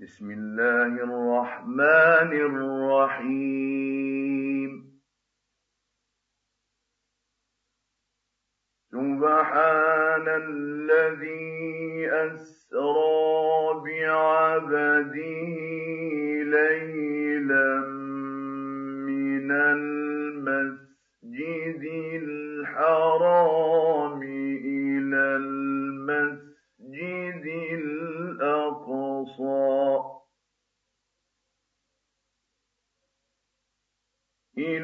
بسم الله الرحمن الرحيم. سبحان الذي أسرى بعبده ليلا من المسجد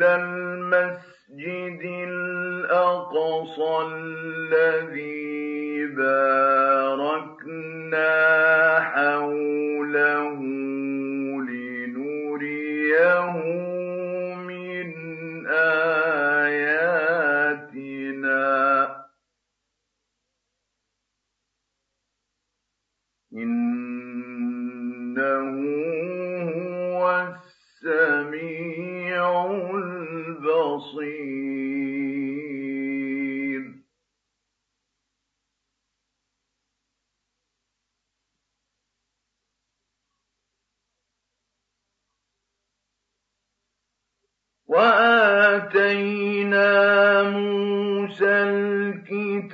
إِلَى الْمَسْجِدِ الْأَقْصَى الَّذِي بَارَكْنَا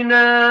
بِآيَاتِنَا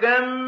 Them.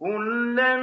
كُلًّا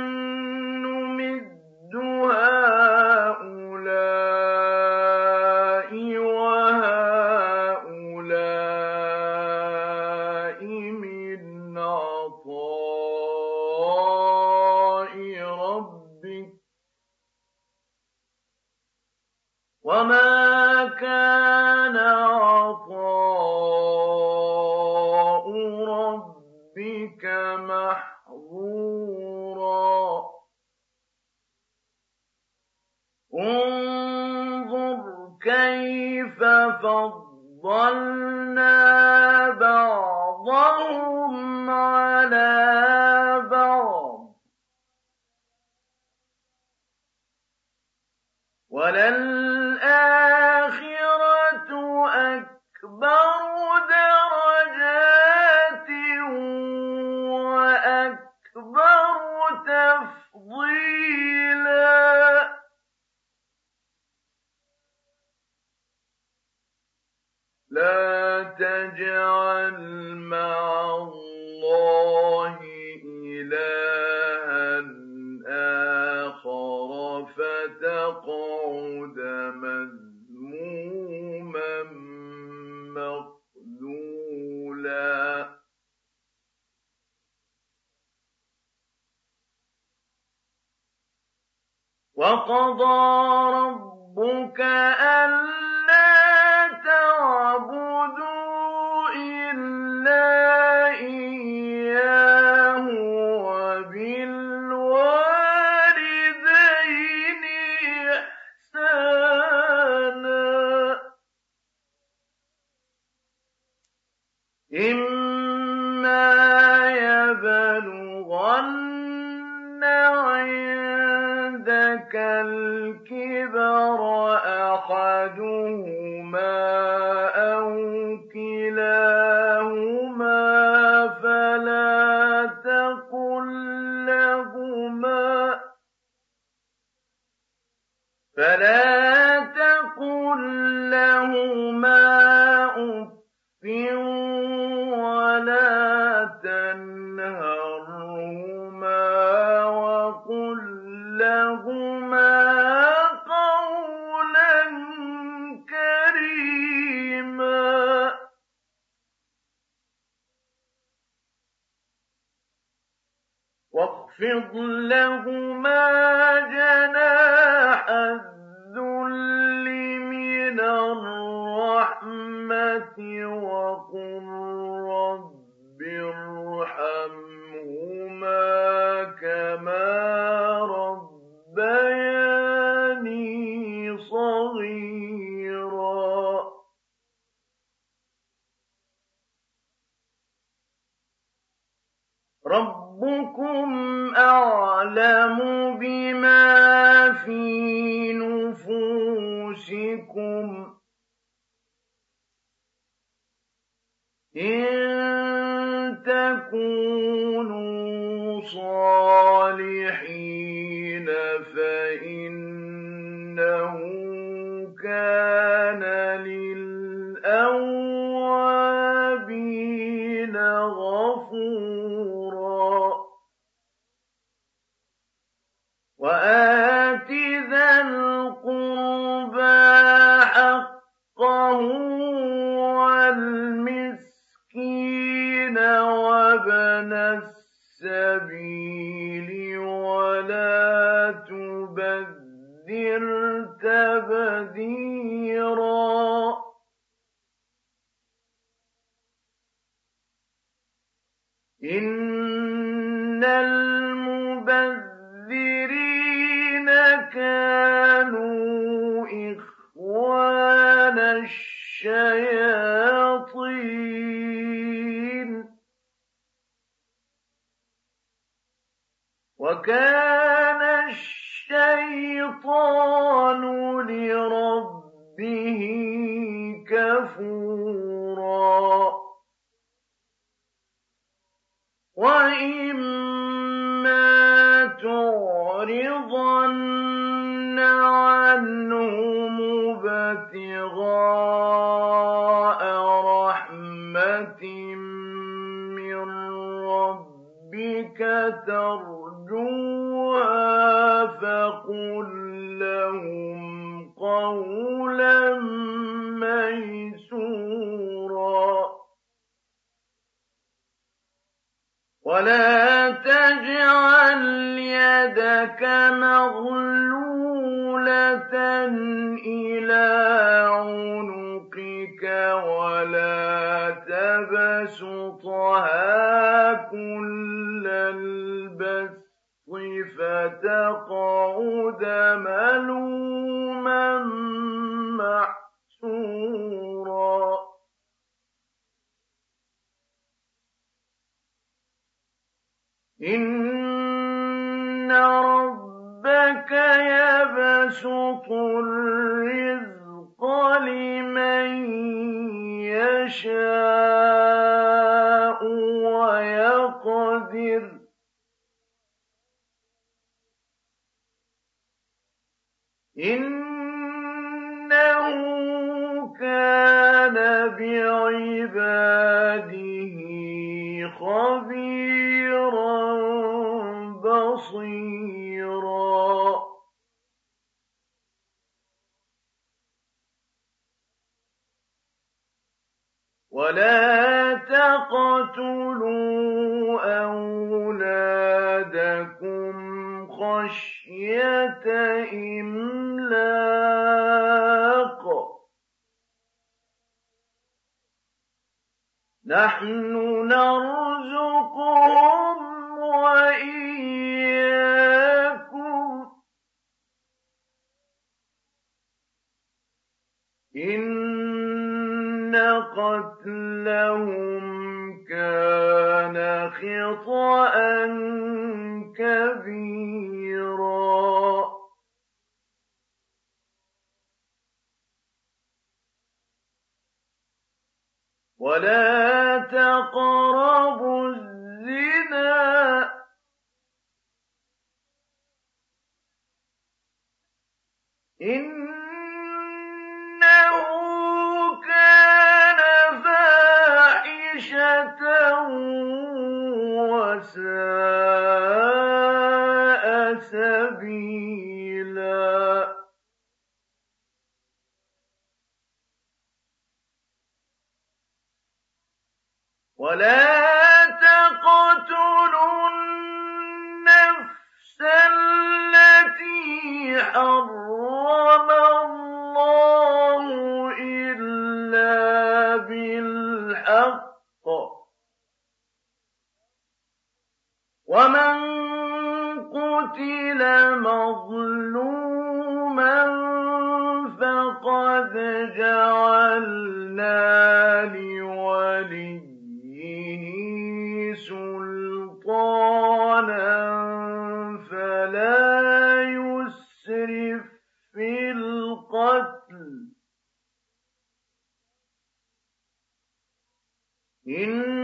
وَاخْفِضْ لَهُمَا إِلَىٰ عُنُقِكَ وَلَا تَبْسُطْهَا كُلَّ الْبَسْطِ فَتَقْعُدَ مَلُومًا مَّحْسُورًا إِنَّ رَبَّكَ يَبْسُطُ الرِّزْقَ لِمَن يَشَاءُ وَيَقْدِرُ ۚ. إِنَّهُ كَانَ بِعِبَادِهِ خَبِيرًا. بَصِيرًا وَلَا تَقْتُلُوا أَوْلَادَكُمْ خَشْيَةَ إِمْلَاقٍ ۖ. نَّحْنُ نَرْزُقُهُمْ وَإِيَّاكُمْ ۚ. إِنَّ قَتْلَهُمْ كَانَ خِطْئًا كَبِيرًا. وَلَا تَقْرَبُوا إِنَّهُ كَانَ فَاحِشَةً وَسَاءَ سَبِيلًا. وَلَا تَقْتُلُوا النَّفْسَ الَّتِي حَرَّمَ وَمَن قُتِلَ مَظْلُومًا فَقَدْ جَعَلْنَا لِوَلِيِّهِ سُلْطَانًا فَلَا يُسْرِف فِّي الْقَتْلِ ۖ إِنَّهُ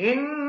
إن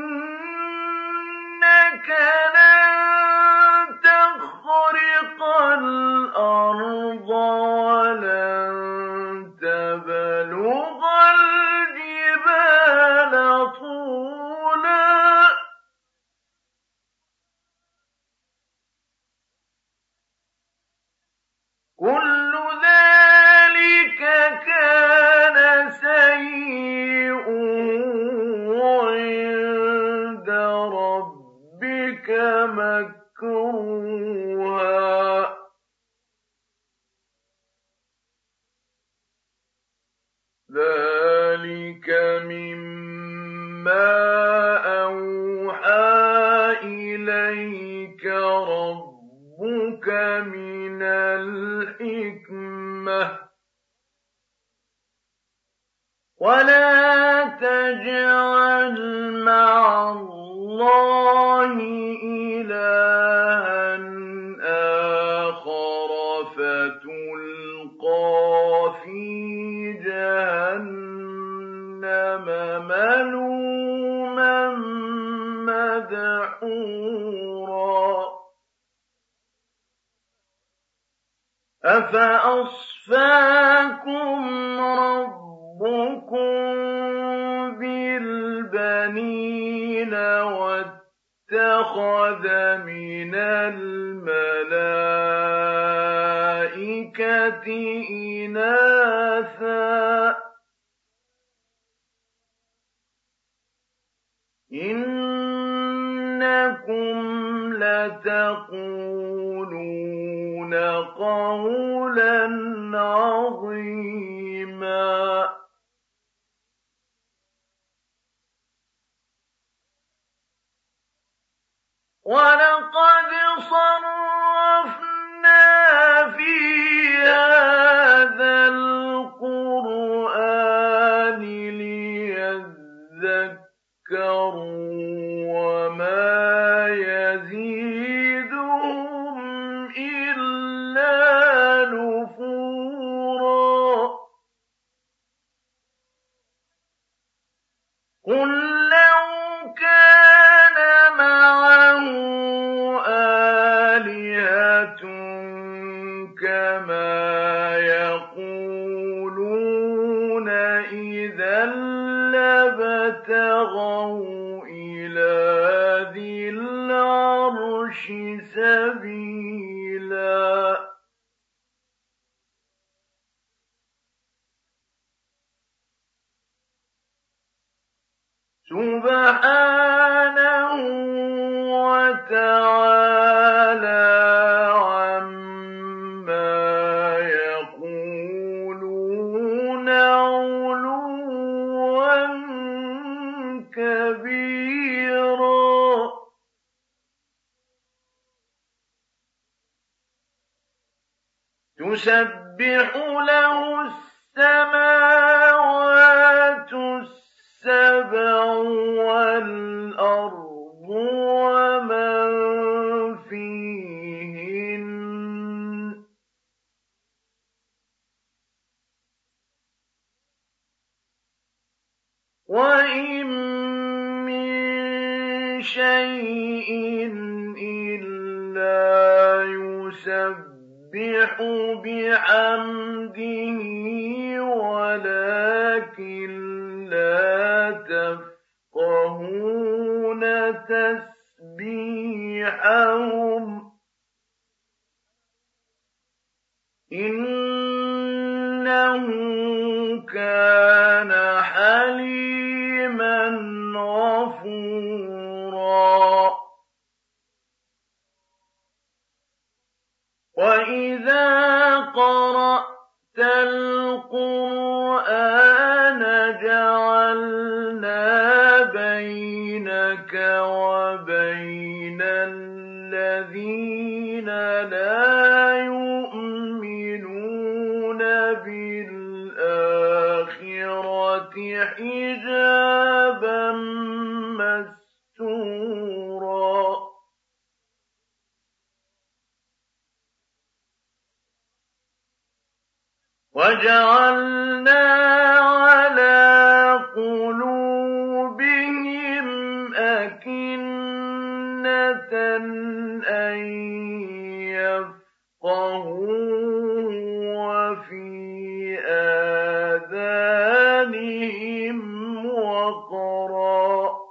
وقرا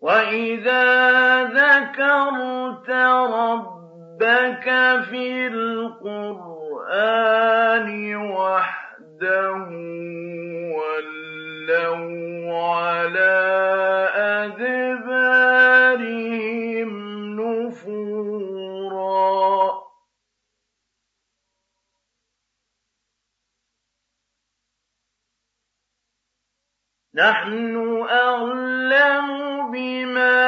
وإذا ذكرت ربك في القرآن وحده نحن أعلم بما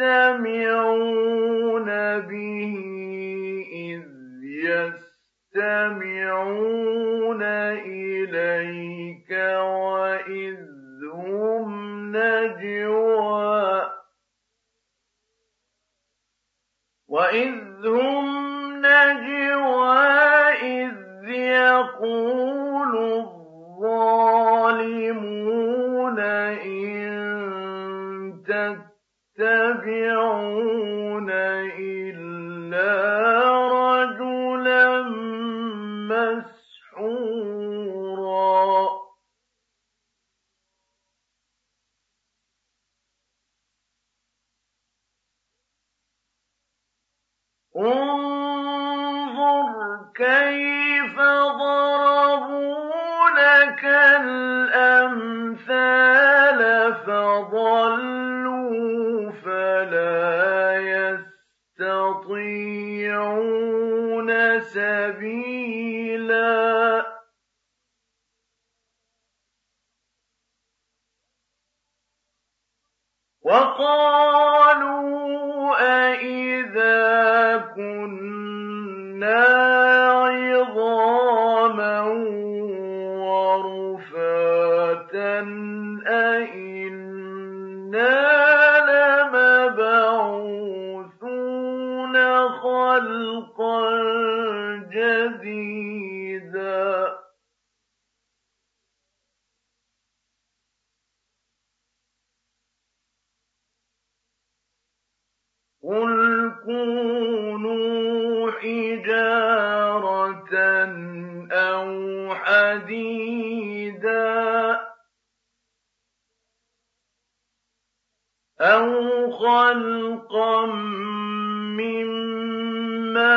يستمعون به إذ يستمعون إليك وإذ هم نجوى. وإذ هم نجوى إذ يقول الظالمون إن تتبعون إلا رجلا مسحورا فضلوا فلا يستطيعون سبيلا. وقالوا أإذا كنا خلقا مما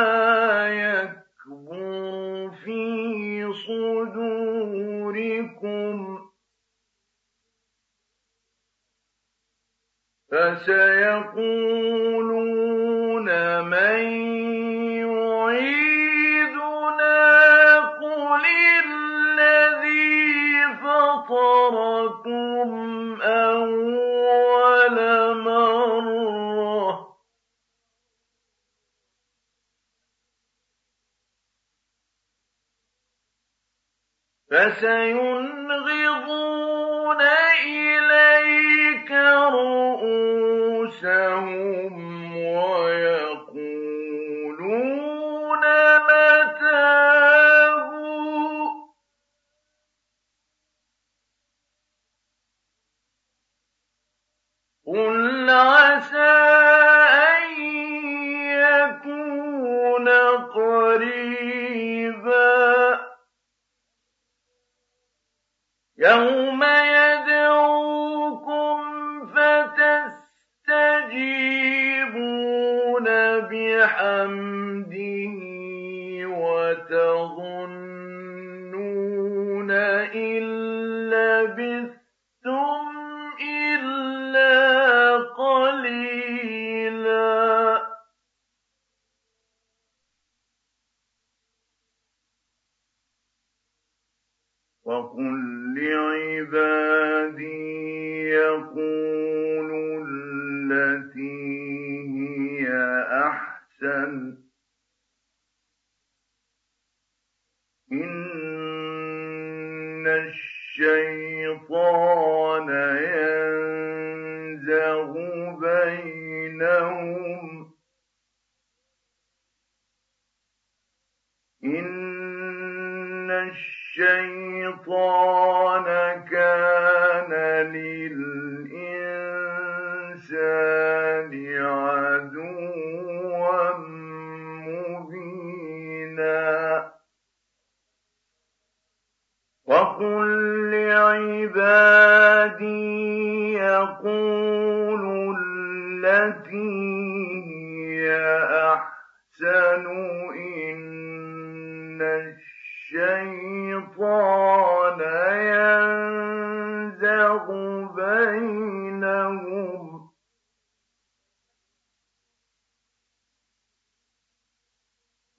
يكبر في صدوركم فسيقولون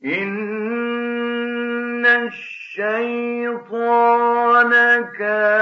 إِنَّ الشَّيْطَانَ كَانَ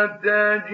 لا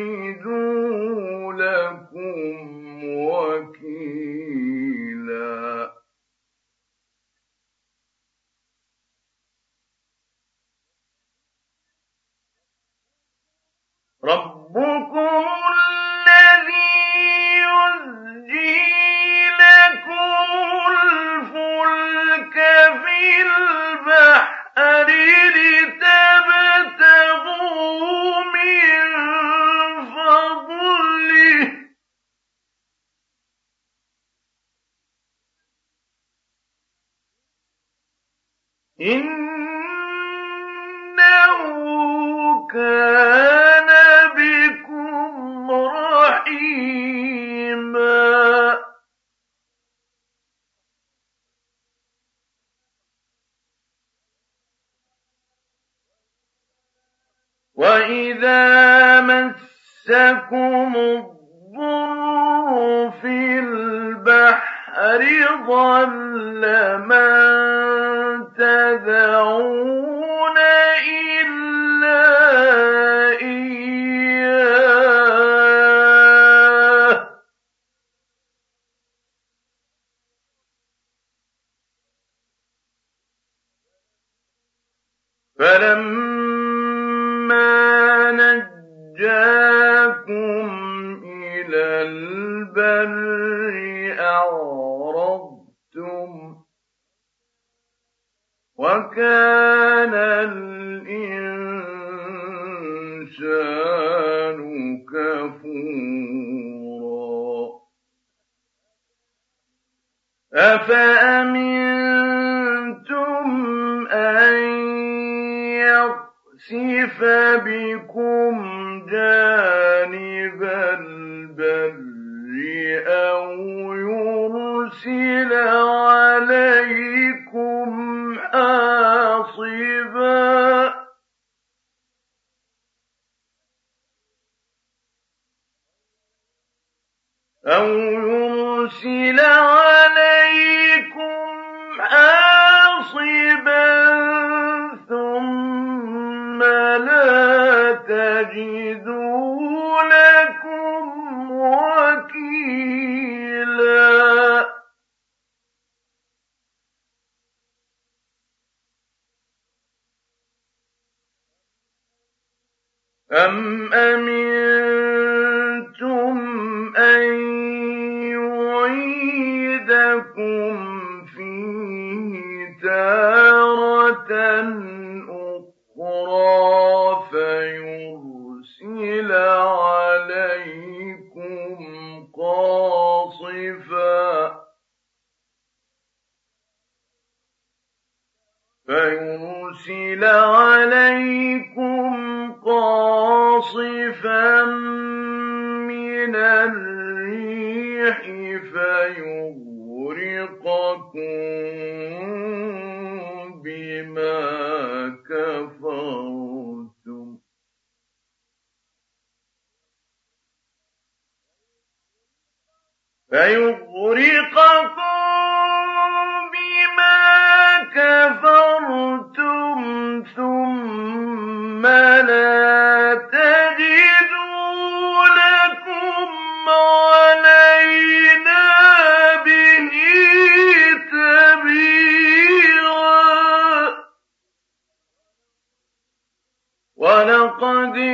أَمْ أَمِنتُمْ أَن يُعِيدَكُمْ فِيهِ تَارَةً فَيُرْسِلَ عَلَيْكُمْ قَاصِفًا مِّنَ الرِّيحِ فَيُغْرِقَكُم بِمَا كَفَرْتُمْ كَفَرْتُمْ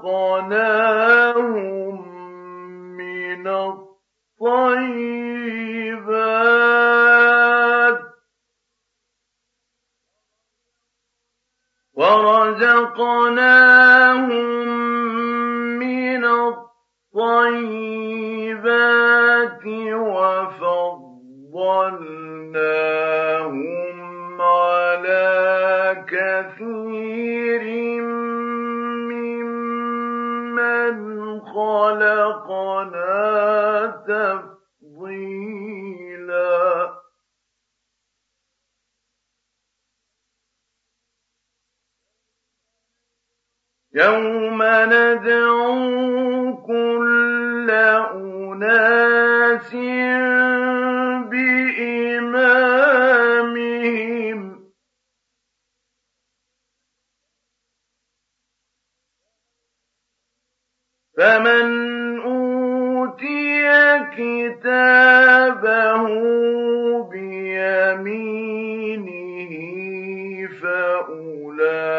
رزقناهم من الطيبات ورزقناهم من الطيبات وفضلناهم على كثير خَلَقْنَا تَفْضِيلًا يَوْمَ نَدْعُو كُلَّ أُنَاسٍ بِإِمَامِهِمْ فَمَنْ كتابه بيمينه فأولئك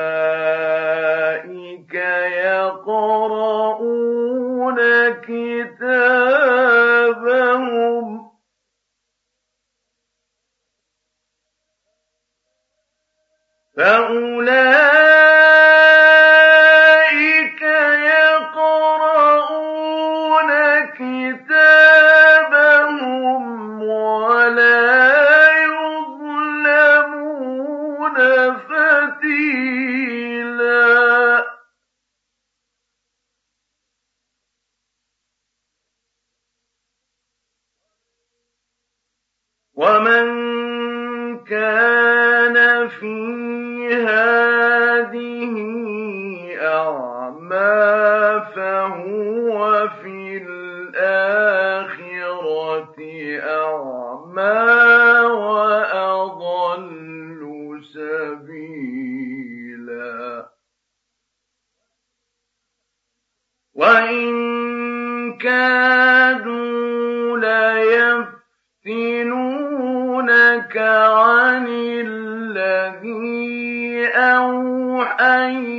يقرؤون كتابهم فأولئك أن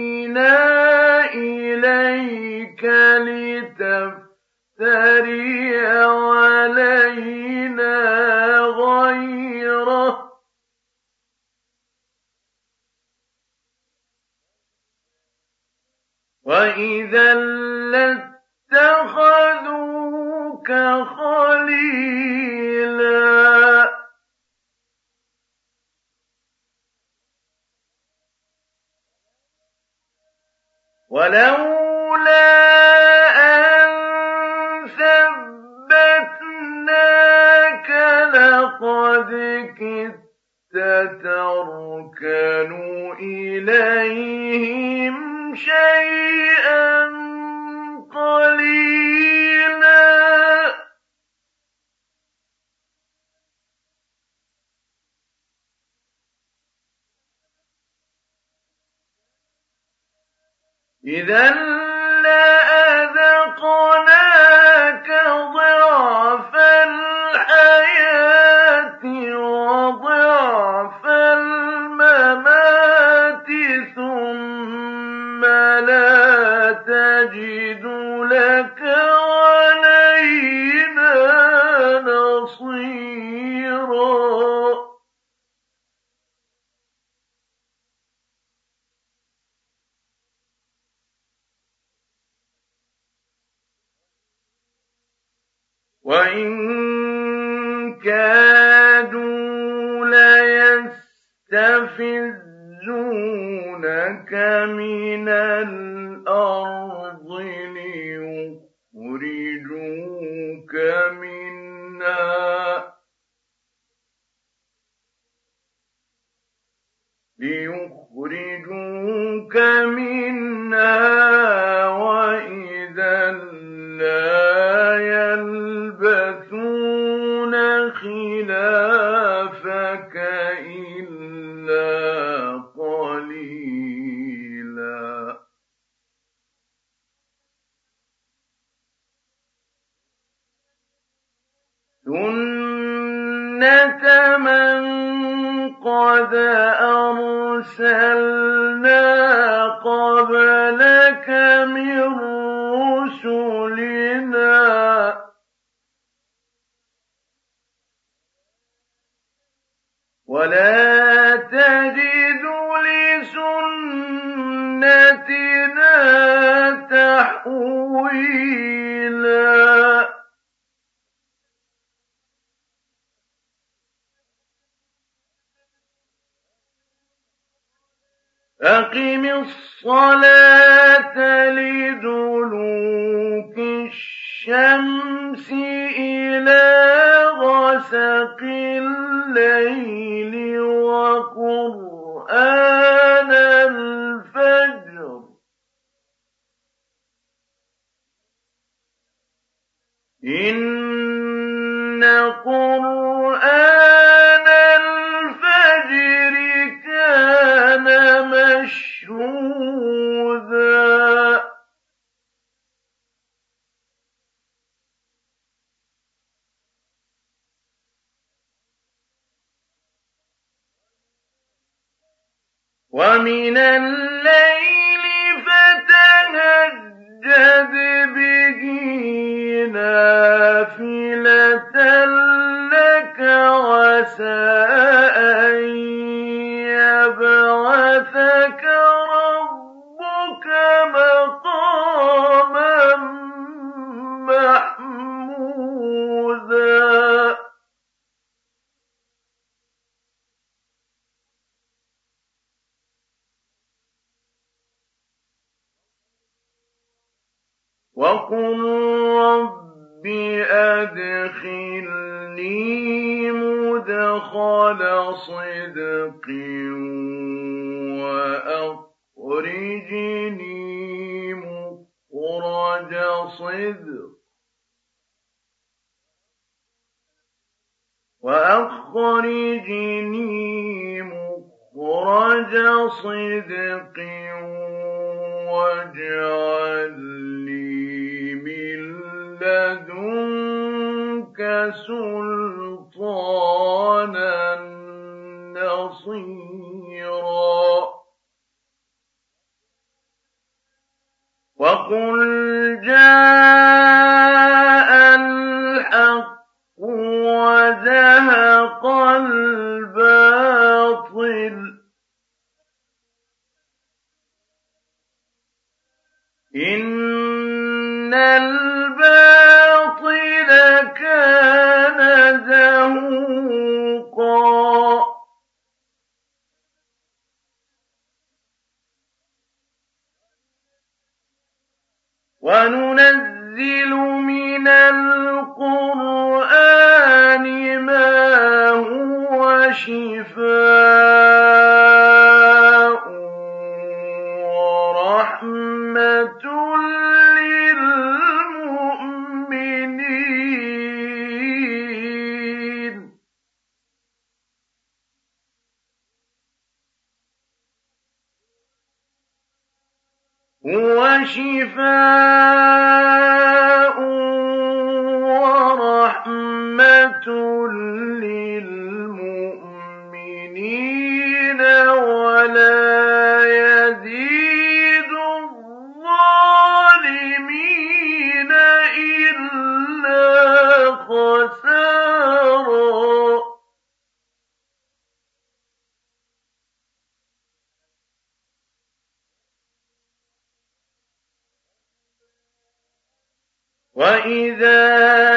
وَإِذَا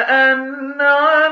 أَنْعَمْنَا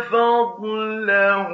فضله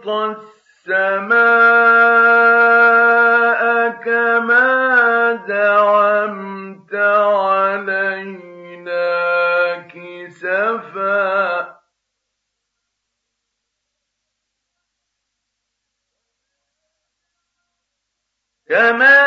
تسقط السماء كما زعمت علينا كسفا. كما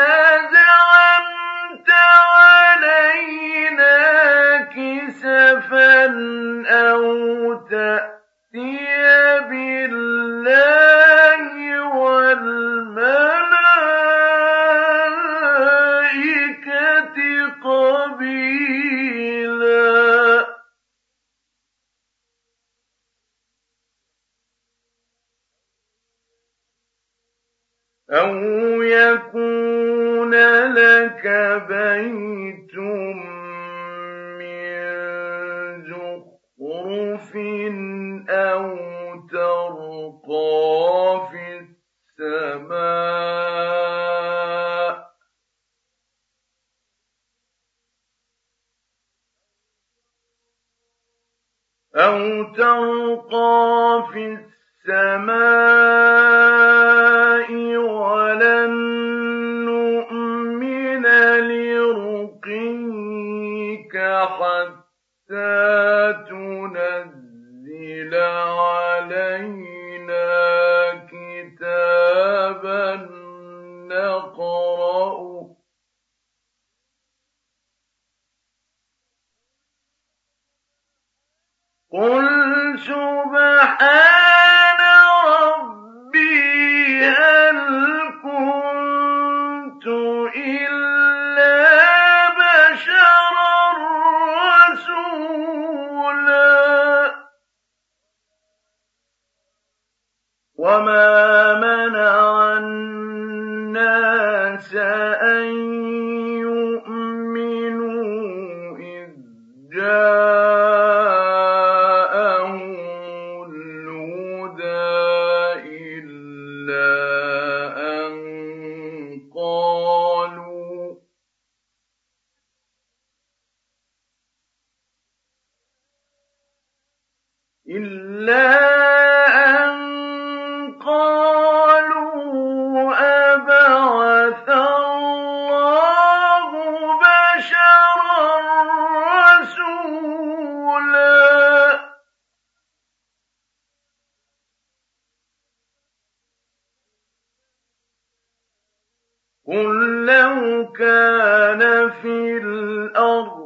قل لو كان في الأرض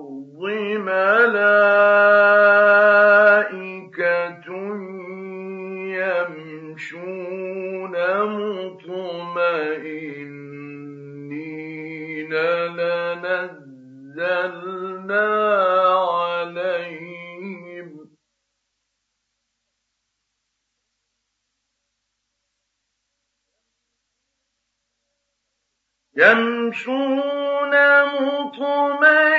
ملائكة يمشون مطمئنين.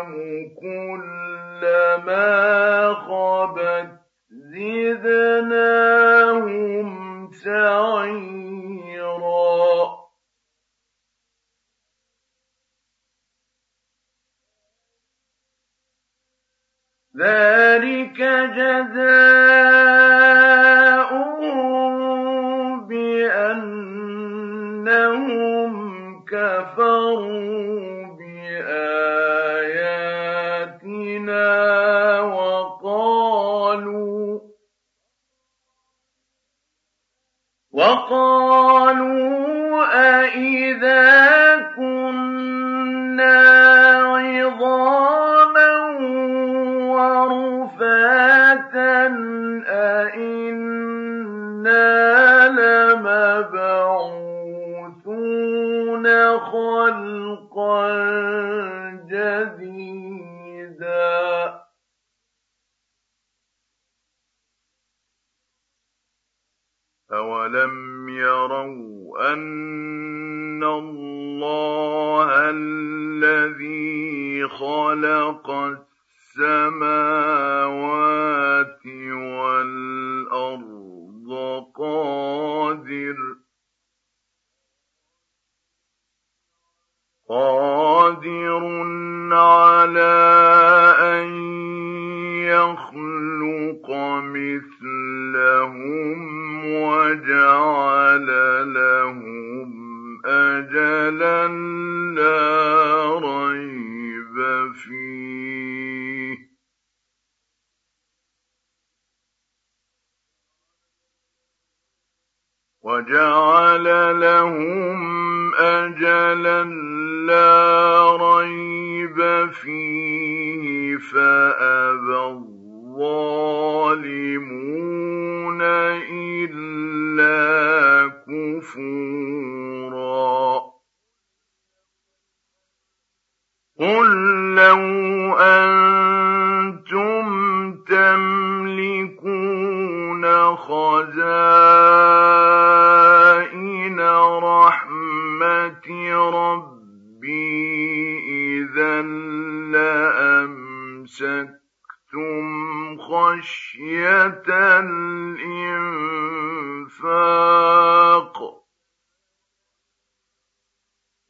الأنعام كلما خبت زدناهم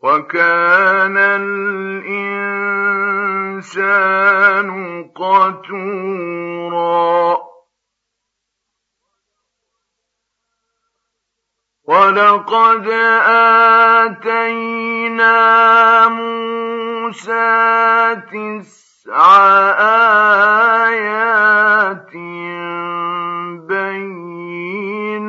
وكان الإنسان قتورا. ولقد آتينا موسى تسع آيات بينات.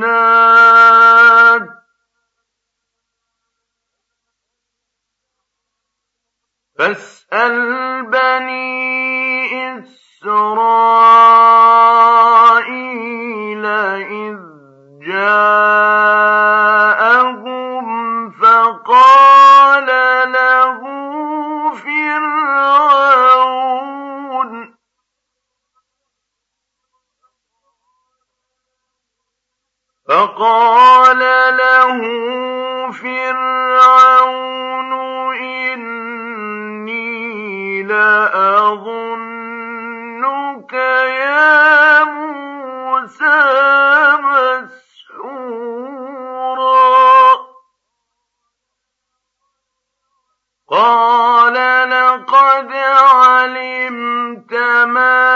فاسأل بني إسرائيل إذ جاءهم فقال له فرعون فقال له فرعون علمت ما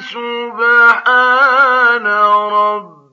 سُبْحَانَ رَبِّنَا